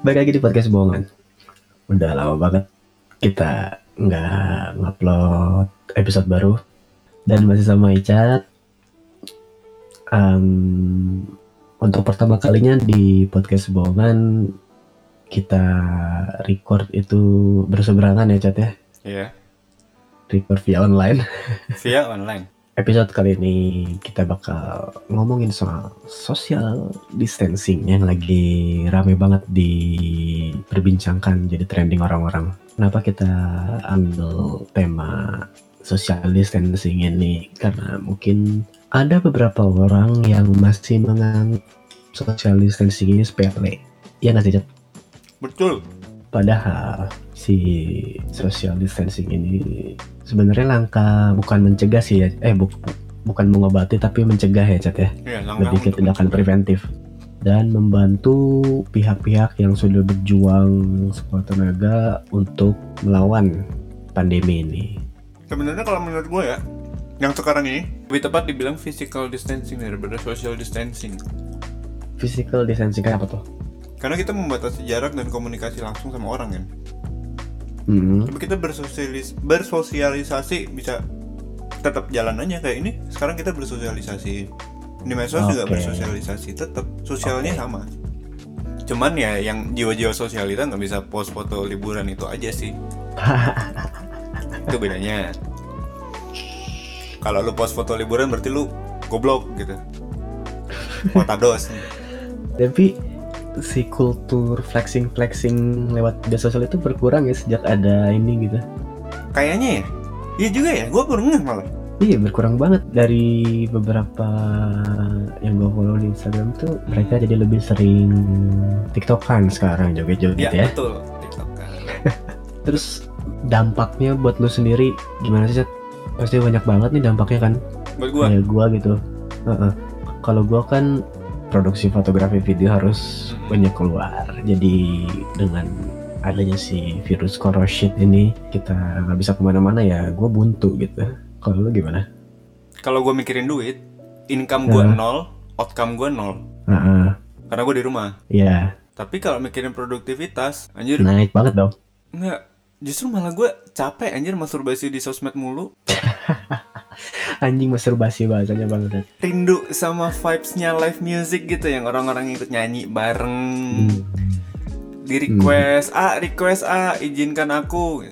Baik lagi di podcast bohongan. Udah lama banget kita nggak ngupload episode baru dan masih sama Icat. Um, untuk pertama kalinya di podcast bohongan kita record itu berseberangan ya Cat ya. Iya, Record via online. via online. Episode kali ini kita bakal ngomongin soal social distancing yang lagi rame banget diperbincangkan jadi trending orang-orang. Kenapa kita ambil tema social distancing ini? Karena mungkin ada beberapa orang yang masih menganggap social distancing ini sepele. Iya nggak sih? Betul. Padahal si social distancing ini sebenarnya langkah bukan mencegah sih ya, eh bu- bukan mengobati tapi mencegah ya Cat ya, langkah lebih ke tindakan preventif dan membantu pihak-pihak yang sudah berjuang sekuat tenaga untuk melawan pandemi ini. Sebenarnya kalau menurut gue ya, yang sekarang ini lebih tepat dibilang physical distancing daripada social distancing. Physical distancing apa tuh? Karena kita membatasi jarak dan komunikasi langsung sama orang kan. Hmm, Tapi kita bersosialis bersosialisasi bisa tetap jalan aja kayak ini. Sekarang kita bersosialisasi di medsos juga Oke. bersosialisasi tetap sosialnya Oke. sama. Cuman ya yang jiwa-jiwa sosialita nggak bisa post foto liburan itu aja sih. itu bedanya. Kalau lu post foto liburan berarti lu goblok gitu. Potados. tapi si kultur flexing flexing lewat media sosial itu berkurang ya sejak ada ini gitu. Kayaknya ya. Iya juga ya, gue baru ngeh malah. Iya berkurang banget dari beberapa yang gue follow di Instagram tuh mereka jadi lebih sering tiktokan sekarang joget-joget Iya ya. betul. TikTok kan. Terus dampaknya buat lu sendiri gimana sih? Pasti banyak banget nih dampaknya kan. Buat gue. Kayak gua gitu. Heeh. Kalau gua kan produksi fotografi video harus banyak keluar. Jadi dengan adanya si virus corrosion ini kita nggak bisa ke mana-mana ya. Gue buntu gitu. Kalau lu gimana? Kalau gue mikirin duit, income gue Ya. nol, outcome gue nol. Heeh. Karena gue di rumah. Iya, Tapi kalau mikirin produktivitas, anjir, naik banget dong. enggak. Justru malah gue capek anjir masturbasi di sosmed mulu. Anjing masturbasi bahasanya banget. Rindu sama vibes-nya live music gitu yang orang-orang ikut nyanyi bareng. Hmm. Di request, ah request ah izinkan aku.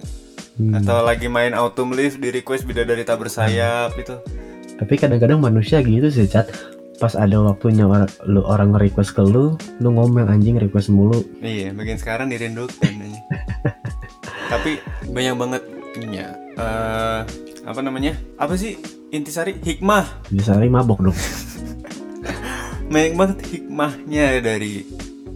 Hmm. Atau lagi main autumn leaf di request bidadari tak bersayap itu. Tapi kadang-kadang manusia gitu sih, Chat. Pas ada waktunya orang, lu orang request ke lu, lu ngomel anjing request mulu. Iya, bagian sekarang dirindukan. Tapi banyak banget ininya. Eh, apa namanya? Apa sih intisari hikmah? Bisa mabok dong. Banyak banget hikmahnya dari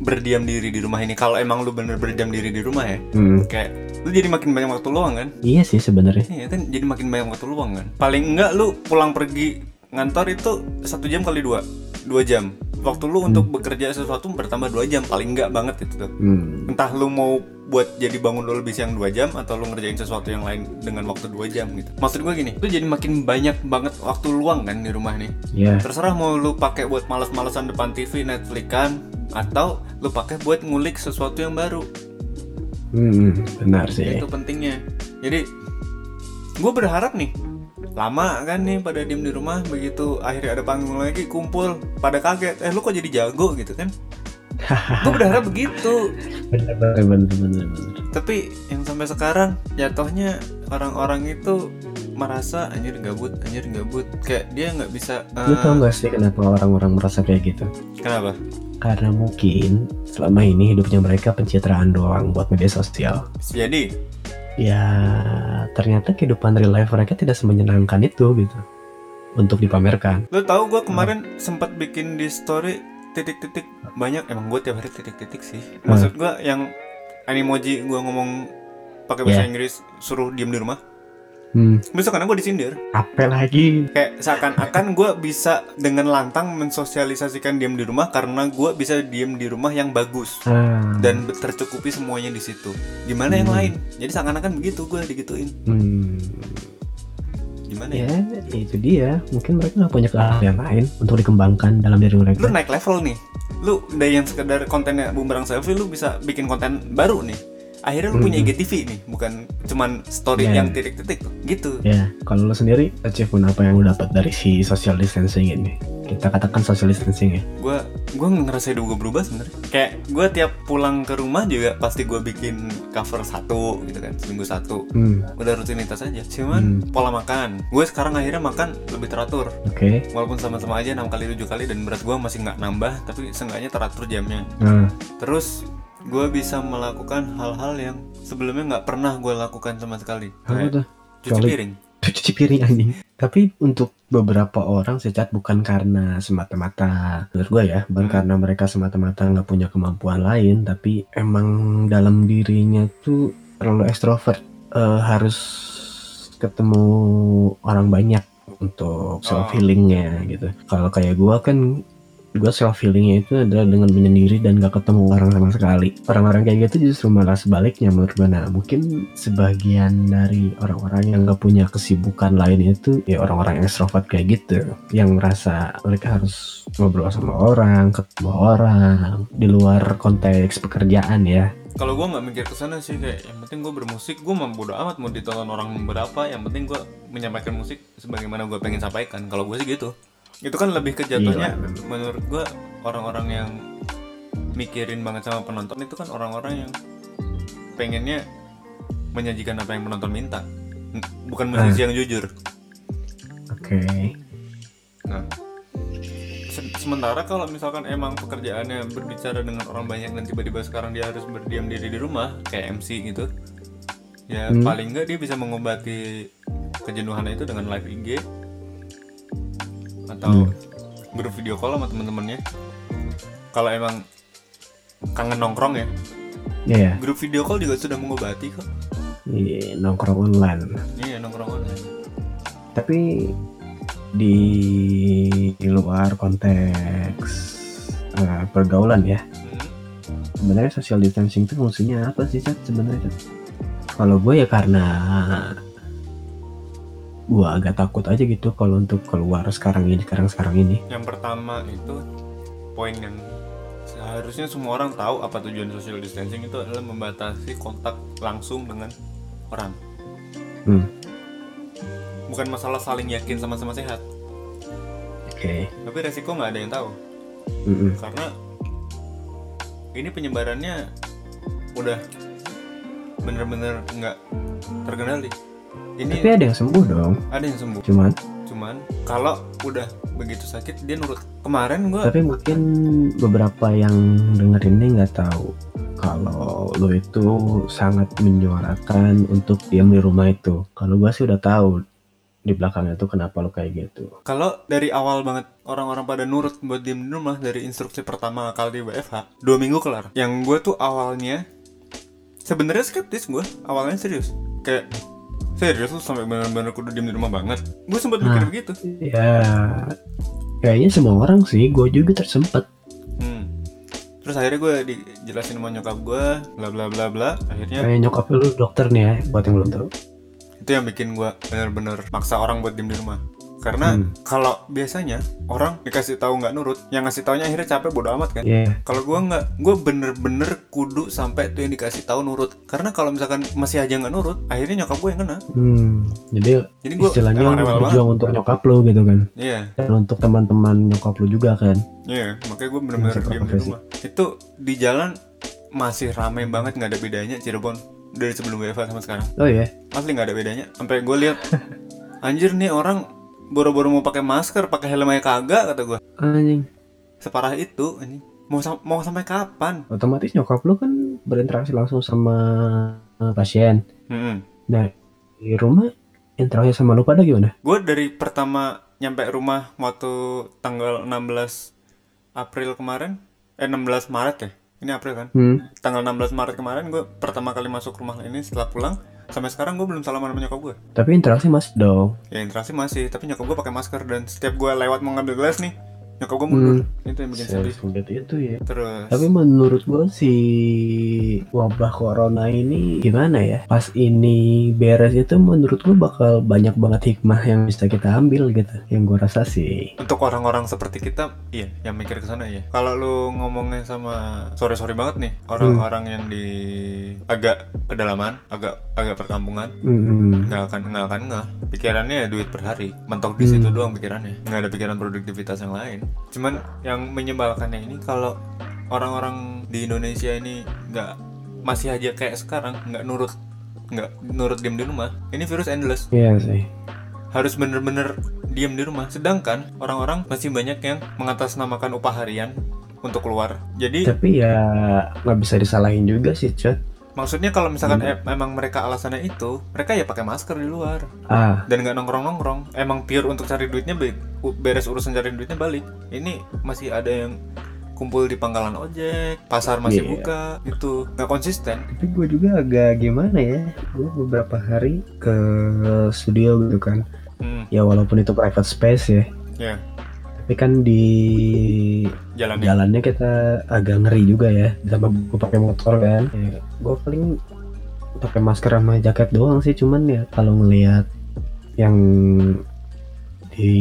berdiam diri di rumah ini. Kalau emang lu bener berdiam diri di rumah ya, Hmm. kayak lu jadi makin banyak waktu luang kan? Iya sih sebenarnya. Iya kan, jadi makin banyak waktu luang kan. Paling enggak lu pulang pergi ngantor itu satu jam kali dua, dua jam. Waktu lu untuk bekerja sesuatu bertambah dua jam, paling enggak banget itu tuh. Hmm. entah lu mau buat jadi bangun dulu lebih siang 2 jam atau lu ngerjain sesuatu yang lain dengan waktu 2 jam gitu. Maksud gue gini, lu jadi makin banyak banget waktu luang kan di rumah nih. Ya, Terserah mau lu pakai buat males-malesan depan TV, Netflix kan atau lu pakai buat ngulik sesuatu yang baru. hmm, benar sih. Itu pentingnya. Jadi gue berharap nih lama kan nih pada diem di rumah begitu akhirnya ada panggung lagi kumpul pada kaget eh lu kok jadi jago gitu kan gue berharap begitu benar, benar. tapi yang sampai sekarang jatuhnya orang-orang itu merasa anjir gabut anjir gabut kayak dia nggak bisa eh, Lu tau gak sih kenapa orang-orang merasa kayak gitu? kenapa Karena mungkin selama ini hidupnya mereka pencitraan doang buat media sosial. jadi Ya ternyata kehidupan real life mereka tidak semenyenangkan itu gitu. Untuk dipamerkan. lu tahu gue kemarin sempat bikin di story titik-titik. Banyak emang gue tiap hari titik-titik sih. Maksud gue yang animoji gue ngomong pakai bahasa Yeah. Inggris suruh diem di rumah Hmm, besok karena gue disindir apa lagi? kayak seakan-akan gue bisa dengan lantang mensosialisasikan diem di rumah karena gue bisa diem di rumah yang bagus Ah, dan tercukupi semuanya di situ. Gimana yang Hmm. lain? Jadi seakan-akan begitu gue digituin. hmm, Gimana ya? ya itu dia. Mungkin mereka nggak punya keahlian lain untuk dikembangkan dalam diri mereka. Lu naik level nih. lu dari yang sekedar kontennya bumerang selfie lu bisa bikin konten baru nih akhirnya lu punya Hmm. IGTV nih bukan cuman story Yeah. yang titik-titik gitu Ya, kalau lo sendiri achievement apa yang lo dapat dari si social distancing ini? Kita katakan social distancing ya. gue gue ngerasa hidup gue berubah sebenarnya kayak gue tiap pulang ke rumah juga pasti gue bikin cover satu gitu kan seminggu satu Hmm, udah rutinitas aja cuman Hmm. pola makan gue sekarang akhirnya makan lebih teratur oke. walaupun sama-sama aja enam kali tujuh kali dan berat gue masih nggak nambah tapi seenggaknya teratur jamnya Nah, terus gue bisa melakukan hal-hal yang sebelumnya nggak pernah gue lakukan sama sekali kayak cuci piring Cuci piring anjing. Tapi untuk beberapa orang secat bukan karena semata-mata menurut gue ya, bukan Hmm. karena mereka semata-mata nggak punya kemampuan lain, tapi emang dalam dirinya tuh terlalu ekstrovert, Eh, harus ketemu orang banyak untuk self healingnya gitu. Kalau kayak gue kan gue self healingnya itu adalah dengan menyendiri dan gak ketemu orang sama sekali. Orang-orang kayak gitu justru malah sebaliknya menurut gue nah mungkin sebagian dari orang-orang yang gak punya kesibukan lain itu ya orang-orang extrovert kayak gitu yang merasa mereka harus ngobrol sama orang ketemu orang di luar konteks pekerjaan ya. Kalau gue nggak mikir ke sana sih kayak yang penting gue bermusik. Gue mau bodo amat mau ditonton orang berapa yang penting gue menyampaikan musik sebagaimana gue pengen sampaikan. Kalau gue sih gitu itu kan lebih ke jatuhnya Iya, menurut gue orang-orang yang mikirin banget sama penonton itu kan orang-orang yang pengennya menyajikan apa yang penonton minta. Bukan musisi yang jujur. Oke. Nah, se- sementara kalau misalkan emang pekerjaannya berbicara dengan orang banyak dan tiba-tiba sekarang dia harus berdiam diri di rumah kayak MC gitu, ya Hmm. paling nggak dia bisa mengobati kejenuhannya itu dengan live IG atau grup video call sama temen-temennya. Kalau emang kangen nongkrong ya, Iya, grup video call juga sudah mengobati kok. iya, nongkrong online Iya nongkrong online. tapi di luar konteks eh, pergaulan ya Hmm. sebenarnya social distancing itu fungsinya apa sih Cat sebenarnya kalau gue ya karena gue agak takut aja gitu kalau untuk keluar sekarang ini sekarang sekarang ini Yang pertama itu poin yang seharusnya semua orang tahu apa tujuan social distancing itu adalah membatasi kontak langsung dengan orang. hmm. Bukan masalah saling yakin sama-sama sehat, oke tapi resiko nggak ada yang tahu Mm-mm. karena ini penyebarannya udah bener-bener nggak terkendali. Ini tapi ada yang sembuh dong ada yang sembuh, cuman cuman kalau udah begitu sakit dia nurut. Kemarin gua tapi mungkin beberapa yang dengerin ini nggak tahu kalau lo itu sangat menyuarakan untuk diam di rumah itu kalau gue sih udah tahu di belakangnya tuh kenapa lo kayak gitu Kalau dari awal banget orang-orang pada nurut buat diem di rumah dari instruksi pertama kali di WFH dua minggu kelar. Yang gue tuh awalnya sebenarnya skeptis gue, awalnya serius. Kayak serius lu sampai benar-benar kudu diem di rumah banget. Gue sempat mikir Nah. begitu. ya kayaknya semua orang sih gue juga tersempat Hmm. Terus akhirnya gue dijelasin sama nyokap gue, bla bla bla bla. Akhirnya kayak nyokap lu dokter nih ya buat yang belum tahu itu yang bikin gue bener-bener maksa orang buat diem di rumah. Karena Hmm. kalau biasanya orang dikasih tahu nggak nurut, yang ngasih taunya akhirnya capek bodo amat kan. Iya Kalau gua nggak, gua bener-bener kudu sampai tuh yang dikasih tahu nurut. Karena kalau misalkan masih aja nggak nurut, akhirnya nyokap gue yang kena. hmm. jadi Jadi gua istilahnya berjuang untuk nyokap lu gitu kan Iya, dan untuk teman-teman nyokap lu juga kan iya. Makanya gue bener-bener diem di rumah. Itu di jalan masih ramai banget nggak ada bedanya Cirebon dari sebelum WFH sama sekarang. oh ya Asli nggak ada bedanya. Sampai gue lihat, anjir nih orang boro-boro mau pakai masker, pakai helm aja kagak kata gue. anjing Separah itu, anjing. Mau sam- mau sampai kapan? otomatis nyokap lu kan berinteraksi langsung sama eh, pasien Hmm. nah di rumah interaksi sama lu pada gimana Gue dari pertama nyampe rumah waktu tanggal 16 April kemarin, eh 16 Maret ya. Ini April kan? hmm. Tanggal 16 Maret kemarin gue pertama kali masuk rumah ini setelah pulang sampai sekarang gue belum salaman sama nyokap gue. tapi interaksi masih dong Ya interaksi masih, tapi nyokap gue pakai masker dan setiap gue lewat mau ngambil gelas nih, nyokap gue mundur. Itu yang bikin sedih. Itu ya Terus tapi menurut gua si sih wabah corona ini gimana ya? Pas ini beres itu menurut gue bakal banyak banget hikmah yang bisa kita ambil gitu. Yang gue rasa sih. Untuk orang-orang seperti kita, iya, yang mikir ke sana ya. Kalau lu ngomongnya sama sorry-sorry banget nih, orang-orang yang di agak pedalaman, agak agak perkampungan, Hmm. nggak akan nggak akan nggak. Pikirannya ya duit per hari, mentok di situ doang pikirannya. Nggak ada pikiran produktivitas yang lain. Cuman yang menyebalkannya ini kalau orang-orang di Indonesia ini nggak masih aja kayak sekarang nggak nurut nggak nurut diem di rumah ini virus endless Iya sih. harus bener-bener diem di rumah sedangkan orang-orang masih banyak yang mengatasnamakan upah harian untuk keluar jadi Tapi ya nggak bisa disalahin juga sih, Cot. Maksudnya kalau misalkan em- emang mereka alasannya itu mereka ya pakai masker di luar Ah, dan nggak nongkrong-nongkrong emang pure untuk cari duitnya be- beres urusan cari duitnya balik ini masih ada yang kumpul di pangkalan ojek pasar masih Iya. buka gitu nggak konsisten tapi gue juga agak gimana ya? Gue beberapa hari ke studio gitu kan. hmm, Ya walaupun itu private space ya. ya Tapi kan di jalannya jalannya kita agak ngeri juga ya. Ditambah gue pakai motor kan. Ya, gue paling pakai masker sama jaket doang sih. Cuman ya kalau ngelihat yang di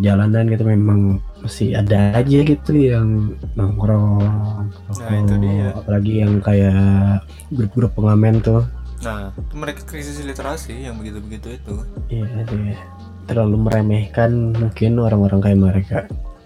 jalanan gitu memang masih ada aja gitu yang nongkrong, Nah, itu dia. apalagi yang kayak grup-grup pengamen tuh. nah itu mereka krisis literasi yang begitu-begitu itu Iya sih. Terlalu meremehkan mungkin orang-orang kayak mereka.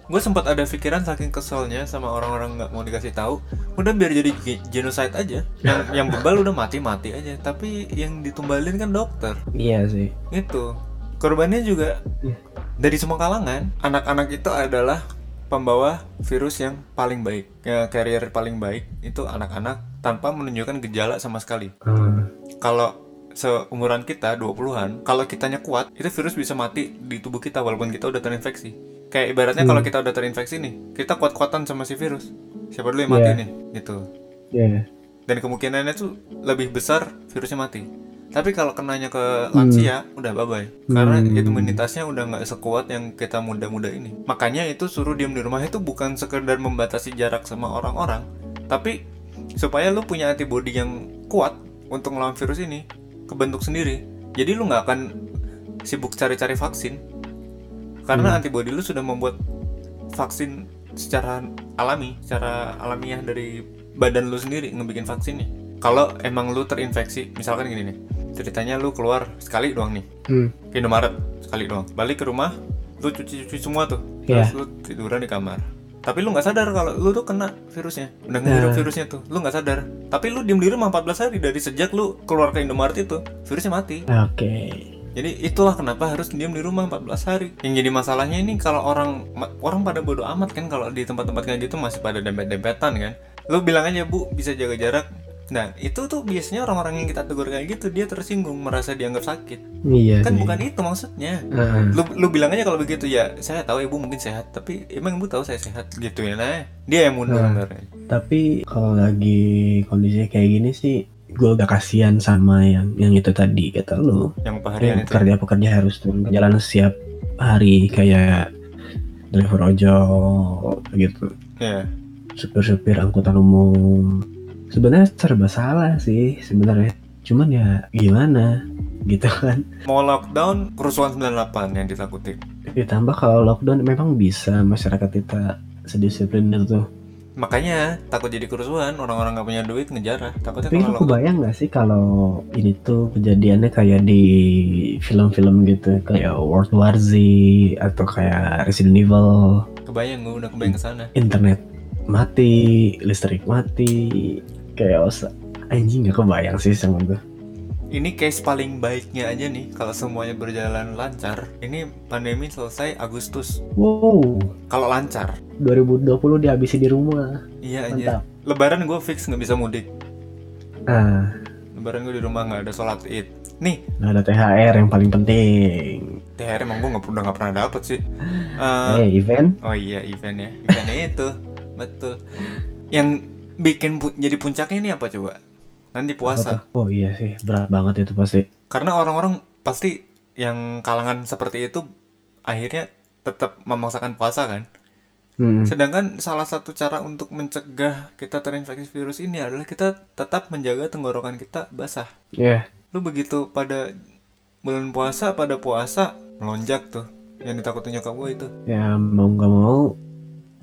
gue sempat ada pikiran saking keselnya sama orang-orang nggak mau dikasih tahu udah biar jadi ge- genocide aja yang yang bebal udah mati mati aja tapi yang ditumbalin kan dokter Iya sih. itu korbannya juga Iya. dari semua kalangan anak-anak itu adalah pembawa virus yang paling baik ya carrier paling baik itu anak-anak tanpa menunjukkan gejala sama sekali Hmm. kalau seumuran kita 20-an kalau kitanya kuat itu virus bisa mati di tubuh kita walaupun kita udah terinfeksi kayak ibaratnya Hmm. kalau kita udah terinfeksi nih kita kuat-kuatan sama si virus siapa dulu yang mati Iya. nih gitu Iya. dan kemungkinannya tuh lebih besar virusnya mati tapi kalau kenanya ke lansia udah bye bye karena Hmm. imunitasnya udah nggak sekuat yang kita muda-muda ini makanya itu suruh diam di rumah itu bukan sekedar membatasi jarak sama orang-orang tapi supaya lu punya antibody yang kuat untuk melawan virus ini kebentuk sendiri jadi lu nggak akan sibuk cari-cari vaksin. Karena antibody lu sudah membuat vaksin secara alami secara alamiah dari badan lu sendiri ngebikin vaksinnya. Kalau emang lu terinfeksi misalkan gini nih ceritanya lu keluar sekali doang nih Hmm. ke Indomaret sekali doang. Balik ke rumah lu cuci-cuci semua tuh. Iya. terus lu tiduran di kamar tapi lu nggak sadar kalau lu tuh kena virusnya udah ngehirup Nah. virusnya tuh lu nggak sadar tapi lu diem di rumah 14 hari dari sejak lu keluar ke Indomaret itu virusnya mati Oke. jadi itulah kenapa harus diam di rumah 14 hari. Yang jadi masalahnya ini kalau orang orang pada bodoh amat kan kalau di tempat-tempat kayak gitu masih pada dempet-dempetan kan. Lu bilang aja bu bisa jaga jarak. Nah itu tuh biasanya orang-orang yang kita tegur kayak gitu dia tersinggung merasa dianggap sakit. Iya Kan sih. bukan itu maksudnya. Heeh. Lu, lu bilang aja kalau begitu ya saya tahu ibu mungkin sehat tapi emang ibu tahu saya sehat gitu ya nah dia yang mundur sebenarnya. Tapi kalau lagi kondisi kayak gini sih, gue udah kasihan sama yang yang itu tadi kata lu. yang upah harian Yang itu. pekerja-pekerja harus turun ke jalan setiap hari kayak driver ojol gitu, Ya. supir-supir angkutan umum. Sebenarnya serba salah sih sebenarnya. Cuman ya gimana gitu kan. Mau lockdown kerusuhan 98 yang ditakuti. Ditambah kalau lockdown memang bisa masyarakat kita sedisiplin itu. Makanya takut jadi kerusuhan orang-orang nggak punya duit ngejarah. Takutnya Tapi kalau kebayang gak sih kalau ini tuh kejadiannya kayak di film-film gitu kayak World War Z atau kayak Resident Evil, kebayang gue udah kebayang ke sana. internet mati, listrik mati, chaos. Anjing gak kebayang sih sama gue. Ini case paling baiknya aja nih kalau semuanya berjalan lancar. Ini pandemi selesai Agustus. Wow, Kalau lancar. 2020 dihabisi di rumah. Iya aja. Lebaran gue fix nggak bisa mudik. Ah, Lebaran gue di rumah nggak ada sholat id. Nih nggak ada THR yang paling penting. THR emang gue nggak udah nggak pernah dapet sih. Eh, Eh, event? Oh iya event ya. Eventnya itu betul. Yang bikin pu- jadi puncaknya ini apa coba? Nanti puasa. Oh iya sih, berat banget itu pasti. Karena orang-orang pasti yang kalangan seperti itu akhirnya tetap memaksakan puasa kan. Hmm. Sedangkan salah satu cara untuk mencegah kita terinfeksi virus ini adalah kita tetap menjaga tenggorokan kita basah. Ya, Lu begitu pada bulan puasa pada puasa melonjak tuh. Yang ditakutin nyokap gue itu. ya mau nggak mau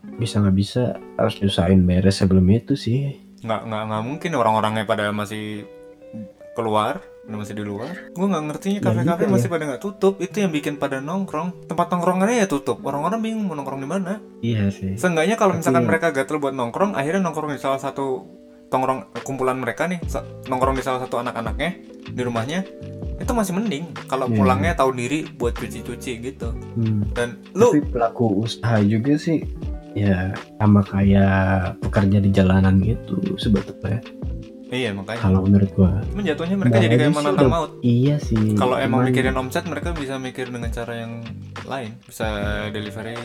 bisa nggak bisa harus nyusahin beres sebelum itu sih. Nggak nggak nggak mungkin orang-orangnya pada masih keluar udah masih di luar gue nggak ngertinya Ya kafe-kafe juga masih ya. pada nggak tutup itu yang bikin pada nongkrong tempat nongkrongannya ya tutup orang-orang bingung mau nongkrong di mana Iya sih. Seenggaknya kalau misalkan Tapi- mereka gatel buat nongkrong, akhirnya nongkrong di salah satu tongkrong kumpulan mereka nih, nongkrong di salah satu anak-anaknya di rumahnya, itu masih mending. Kalau Iya. pulangnya tahu diri buat cuci-cuci gitu. Hmm. Dan lu Tapi pelaku usaha juga sih ya sama kayak pekerja di jalanan gitu sebetulnya iya makanya. kalau menurut gua Cuman jatuhnya mereka Nah, jadi kayak menantang maut. iya sih Kalau emang Cuman- mikirin omset, mereka bisa mikir dengan cara yang lain, bisa delivery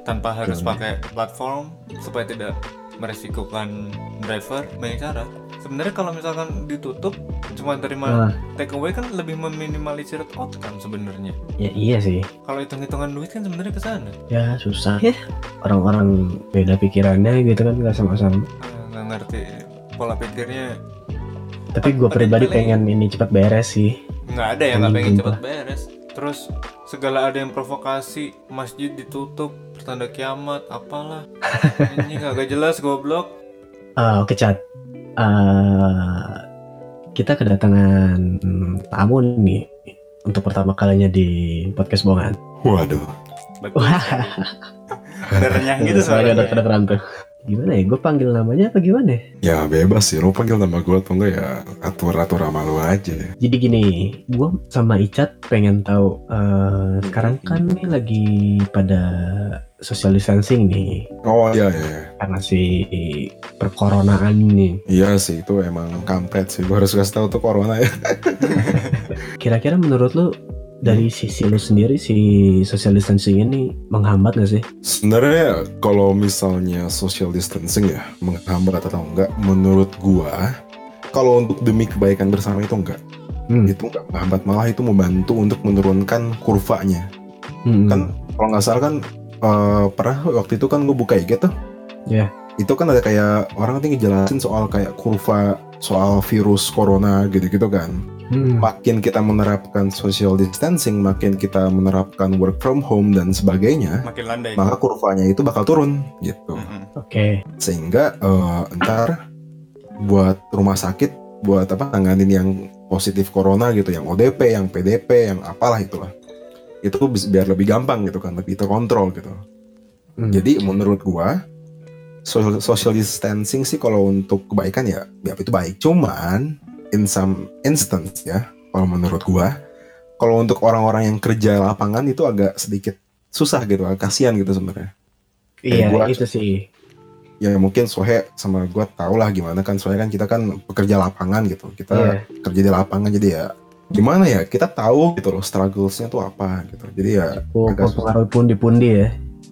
tanpa harus Betul. pakai platform supaya tidak meresikokan driver. Banyak cara. Sebenarnya kalau misalkan ditutup, cuma terima Ah, take away kan lebih meminimalisir outcome sebenarnya. ya iya sih Kalau hitung-hitungan duit kan sebenarnya ke sana. ya susah ya orang-orang beda pikirannya gitu kan nggak sama-sama nggak ngerti pola pikirnya. tapi gua Tapi pribadi paling- pengen ini cepat beres sih Nggak ada yang nggak Paling pengen cepat beres. Terus segala ada yang provokasi, masjid ditutup, pertanda kiamat, apalah. Ini kagak jelas goblok. Ah, oke cat Ah, kita kedatangan tamu nih untuk pertama kalinya di podcast bongan Waduh. Betul. Udah renyah gitu Suaranya udah suaranya. kedengeran tuh gimana ya gue panggil namanya apa gimana ya? Ya bebas sih, lo panggil nama gue atau enggak ya atur-atur sama lo aja ya. Jadi gini, gue sama Icat pengen tahu eh, sekarang kan nih lagi pada social distancing nih Oh iya iya. karena si perkoronaan nih. Iya sih itu emang kampret sih. Gue harus kasih tahu tuh corona ya. Kira-kira menurut lu dari sisi lu sendiri si social distancing ini menghambat gak sih? Sebenarnya kalau misalnya social distancing ya menghambat atau enggak, menurut gua kalau untuk demi kebaikan bersama itu enggak. Hmm. Itu enggak menghambat malah itu membantu untuk menurunkan kurvanya. Hmm. Kan kalau nggak salah kan eh, pernah waktu itu kan gue buka IG tuh. Iya. Itu kan ada kayak orang nanti ngejelasin soal kayak kurva soal virus corona gitu-gitu kan. Hmm. Makin kita menerapkan social distancing, makin kita menerapkan work from home dan sebagainya, Makin landai. maka kurvanya itu bakal turun gitu. Mm-mm. Oke. Sehingga eh, ntar buat rumah sakit, buat apa nanganin yang positif corona gitu, yang ODP, yang PDP, yang apalah itulah. Itu biar lebih gampang gitu kan, lebih terkontrol gitu. Hmm. Jadi menurut gua social, social distancing sih kalau untuk kebaikan ya, ya itu baik. Cuman in some instance ya, kalau menurut gua, kalau untuk orang-orang yang kerja lapangan itu agak sedikit susah gitu, kasihan gitu sebenarnya. iya gua- itu sih. Ya mungkin Sohe sama gua tau lah gimana kan, soalnya kan kita kan pekerja lapangan gitu, kita Iya. kerja di lapangan jadi ya gimana ya kita tahu gitu loh strugglesnya tuh apa gitu. Jadi ya Oh, agak pengaruh pundi-pundi ya.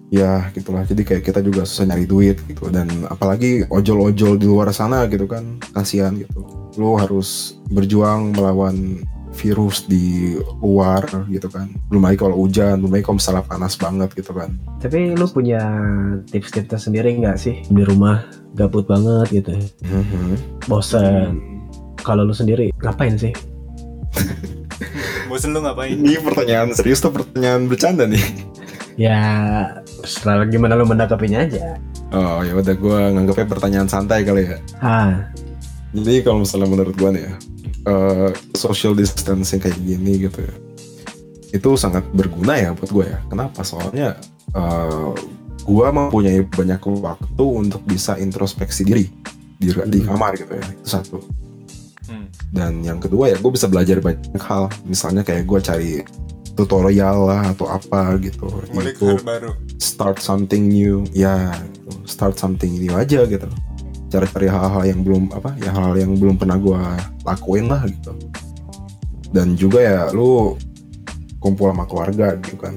Ya gitulah. Jadi kayak kita juga susah nyari duit gitu. Dan apalagi ojol-ojol di luar sana gitu kan. Kasihan gitu. Lo harus berjuang melawan virus di luar gitu kan. Belum lagi kalau hujan belum lagi kalau misalnya panas banget gitu kan. Tapi lu punya tips-tips tersendiri nggak sih? Di rumah gabut banget gitu, Mhm. bosan. Kalau lu sendiri ngapain sih? Bosen lu ngapain? ini pertanyaan serius tuh pertanyaan bercanda nih? Ya setelah gimana lu menanggapinya aja. oh ya udah gue nganggapnya pertanyaan santai kali ya Ah, Jadi kalau misalnya menurut gua nih ya, eh, social distancing kayak gini gitu ya, itu sangat berguna ya buat gue ya. Kenapa? Soalnya eh, gua mempunyai banyak waktu untuk bisa introspeksi diri di, di Hmm. kamar gitu ya. Itu satu. Hmm. Dan yang kedua ya, gue bisa belajar banyak hal. Misalnya kayak gue cari tutorial lah atau apa gitu. Mulik hal baru. start something new ya gitu. start something new aja gitu cari-cari hal-hal yang belum apa ya hal-hal yang belum pernah gua lakuin lah gitu dan juga ya lu kumpul sama keluarga gitu kan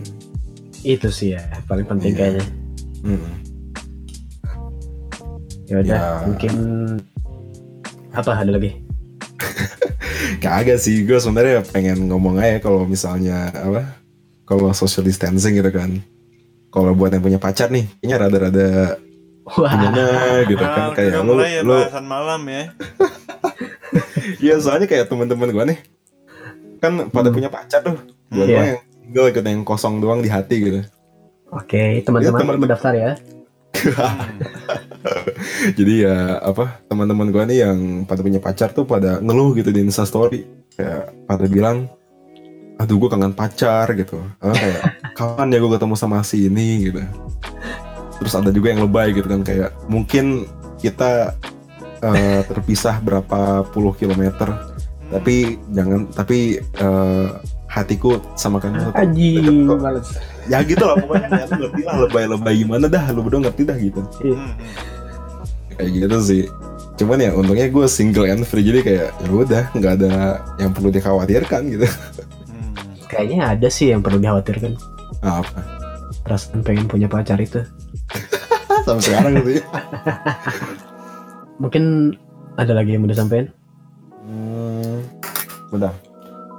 itu sih ya paling penting Iya. kayaknya. Mm. Ya udah, Ya. mungkin apa ada lagi? Kagak sih gue sebenarnya pengen ngomong aja kalau misalnya apa kalau social distancing gitu kan kalau buat yang punya pacar nih, kayaknya rada-rada Wah, gimana gitu kan Ah, kayak lu ya lu bahasan malam ya. Iya soalnya kayak teman-teman gue nih kan pada Hmm. punya pacar tuh. Gue Iya. yang single gitu yang kosong doang di hati gitu. oke teman-teman Iya, teman- mendaftar ya. Hmm. Jadi ya apa teman-teman gue nih yang pada punya pacar tuh pada ngeluh gitu di Insta Story. Kayak pada bilang aduh gue kangen pacar gitu. Kayak kapan ya gue ketemu sama si ini gitu. Terus ada juga yang lebay gitu kan kayak mungkin kita eh, terpisah berapa puluh kilometer tapi jangan tapi eh, hatiku sama kamu tetap Aji, ya gitu lah pokoknya ya, ngerti lah lebay-lebay gimana dah lu berdua ngerti dah gitu. Hmm. Kayak gitu sih cuman ya untungnya gue single and free jadi kayak ya udah nggak ada yang perlu dikhawatirkan gitu Hmm. Kayaknya ada sih yang perlu dikhawatirkan. Apa Perasaan pengen punya pacar itu. sampai sekarang sih Mungkin ada lagi yang mau disampaikan? hmm, udah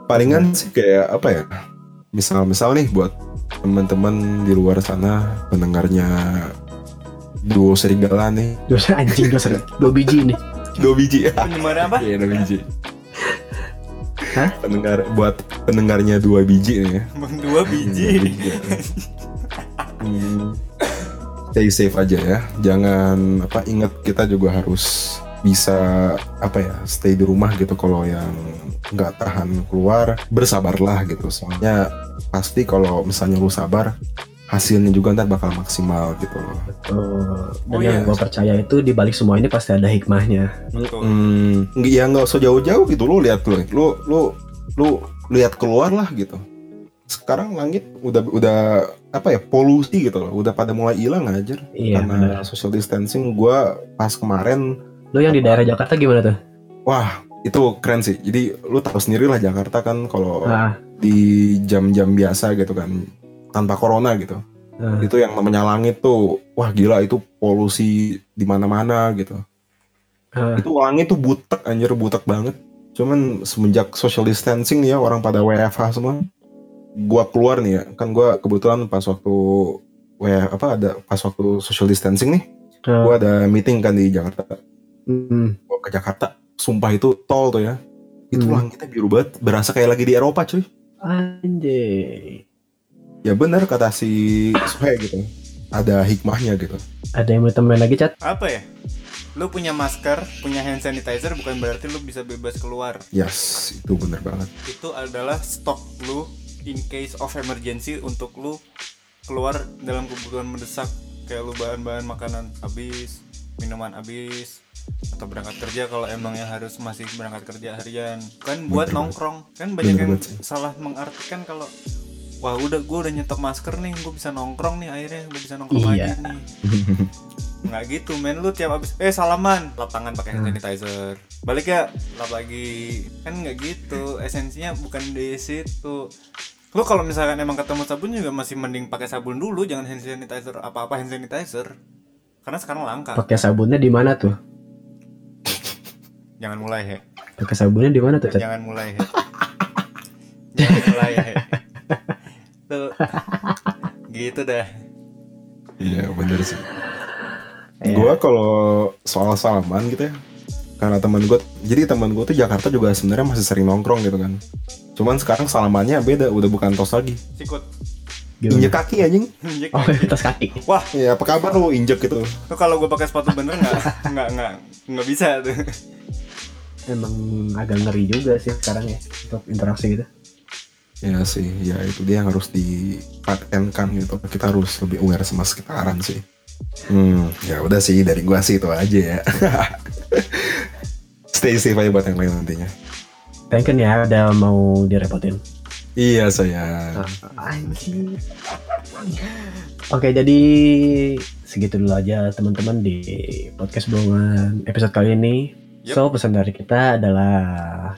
palingan sih kayak apa ya misal misal nih buat teman-teman di luar sana pendengarnya duo serigala nih Dosa anjing dosa dua biji nih. dua biji ya Penyebar apa? iya dua biji Hah? pendengar buat pendengarnya dua biji nih ya Bang dua biji. Hmm. Stay safe aja ya. Jangan apa ingat kita juga harus bisa apa ya stay di rumah gitu kalau yang nggak tahan keluar bersabarlah gitu soalnya pasti kalau misalnya lu sabar hasilnya juga ntar bakal maksimal gitu loh. Oh, dan Oh, yang iya. gue percaya itu di balik semua ini pasti ada hikmahnya. Betul. Hmm, ya nggak usah jauh-jauh gitu lu lihat lu lu lu lu lihat keluar lah gitu. Sekarang langit udah udah apa ya polusi gitu loh, udah pada mulai hilang aja Iya, karena benar. social distancing. Gua pas kemarin Lu yang di daerah Jakarta gimana tuh? Wah, itu keren sih. Jadi lu tahu sendiri lah Jakarta kan kalau Ah, di jam-jam biasa gitu kan tanpa corona gitu. ah. Itu yang namanya langit tuh, wah gila itu polusi di mana-mana gitu. Ah. Itu langit tuh butek anjir butek banget. Cuman semenjak social distancing nih ya orang pada WFH semua. Gua keluar nih ya, kan gua kebetulan pas waktu WF apa ada pas waktu social distancing nih, Ah. gua ada meeting kan di Jakarta. Hmm. Gua ke Jakarta, sumpah itu tol tuh ya. Itu Hmm. langitnya biru banget, berasa kayak lagi di Eropa cuy. Anjay. Ya benar kata si Suhe gitu. Ada hikmahnya gitu. Ada yang mau tambahin lagi, Cat? Apa ya? Lu punya masker, punya hand sanitizer bukan berarti lu bisa bebas keluar. Yes, itu bener banget. Itu adalah stok lu in case of emergency untuk lu keluar dalam kebutuhan mendesak kayak lu bahan-bahan makanan habis, minuman habis atau berangkat kerja kalau emang yang harus masih berangkat kerja harian kan buat Bener nongkrong kan banyak Bener yang salah mengartikan kalau wah udah gue udah nyetok masker nih gue bisa nongkrong nih akhirnya gue bisa nongkrong Iya. lagi nih. Nggak gitu men lu tiap abis eh salaman. Lap tangan pakai hand sanitizer. Balik ya lap lagi. Kan nggak gitu esensinya bukan di situ. Lu kalau misalkan emang ketemu sabun juga masih mending pakai sabun dulu jangan hand sanitizer apa apa hand sanitizer. Karena sekarang langka. Pakai sabunnya di mana tuh? jangan mulai he. Pakai sabunnya di mana tuh, jangan mulai he. Jangan mulai he gitu dah Iya bener sih. Iya. Gua kalau soal salaman gitu ya, karena teman gue, jadi teman gue tuh Jakarta juga sebenarnya masih sering nongkrong gitu kan. Cuman sekarang salamannya beda, udah bukan tos lagi. sikut Gimana? Injek kaki anjing. Injek Oh, kaki. tas kaki. wah Ya apa kabar lu injek gitu. tuh kalau gue pakai sepatu bener nggak nggak nggak nggak bisa tuh Emang agak ngeri juga sih sekarang ya untuk interaksi gitu. Ya sih, ya itu dia yang harus dipatenkan gitu. Kita harus lebih aware sama sekitaran sih. Hmm, ya udah sih dari gua sih itu aja ya. Stay safe aja buat yang lain nantinya. Thank you ya udah mau direpotin. Iya saya. Anjing. Oke, jadi segitu dulu aja teman-teman di podcast bohongan episode kali ini. Yep. So, pesan dari kita adalah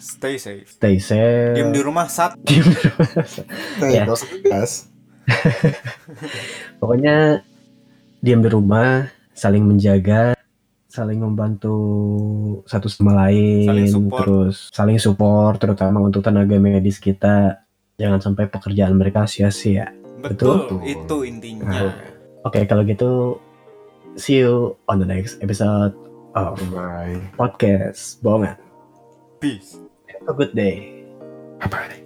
stay safe stay safe. diam di rumah sat Diem di rumah. Ya. Tegas. Pokoknya diam di rumah, saling menjaga, saling membantu satu sama lain, Saling support. terus saling support terutama untuk tenaga medis kita. Jangan sampai pekerjaan mereka sia-sia. betul, Betul. itu intinya Nah. Oke, kalau gitu see you on the next episode of bye podcast Bohongan. peace Have a good day. bye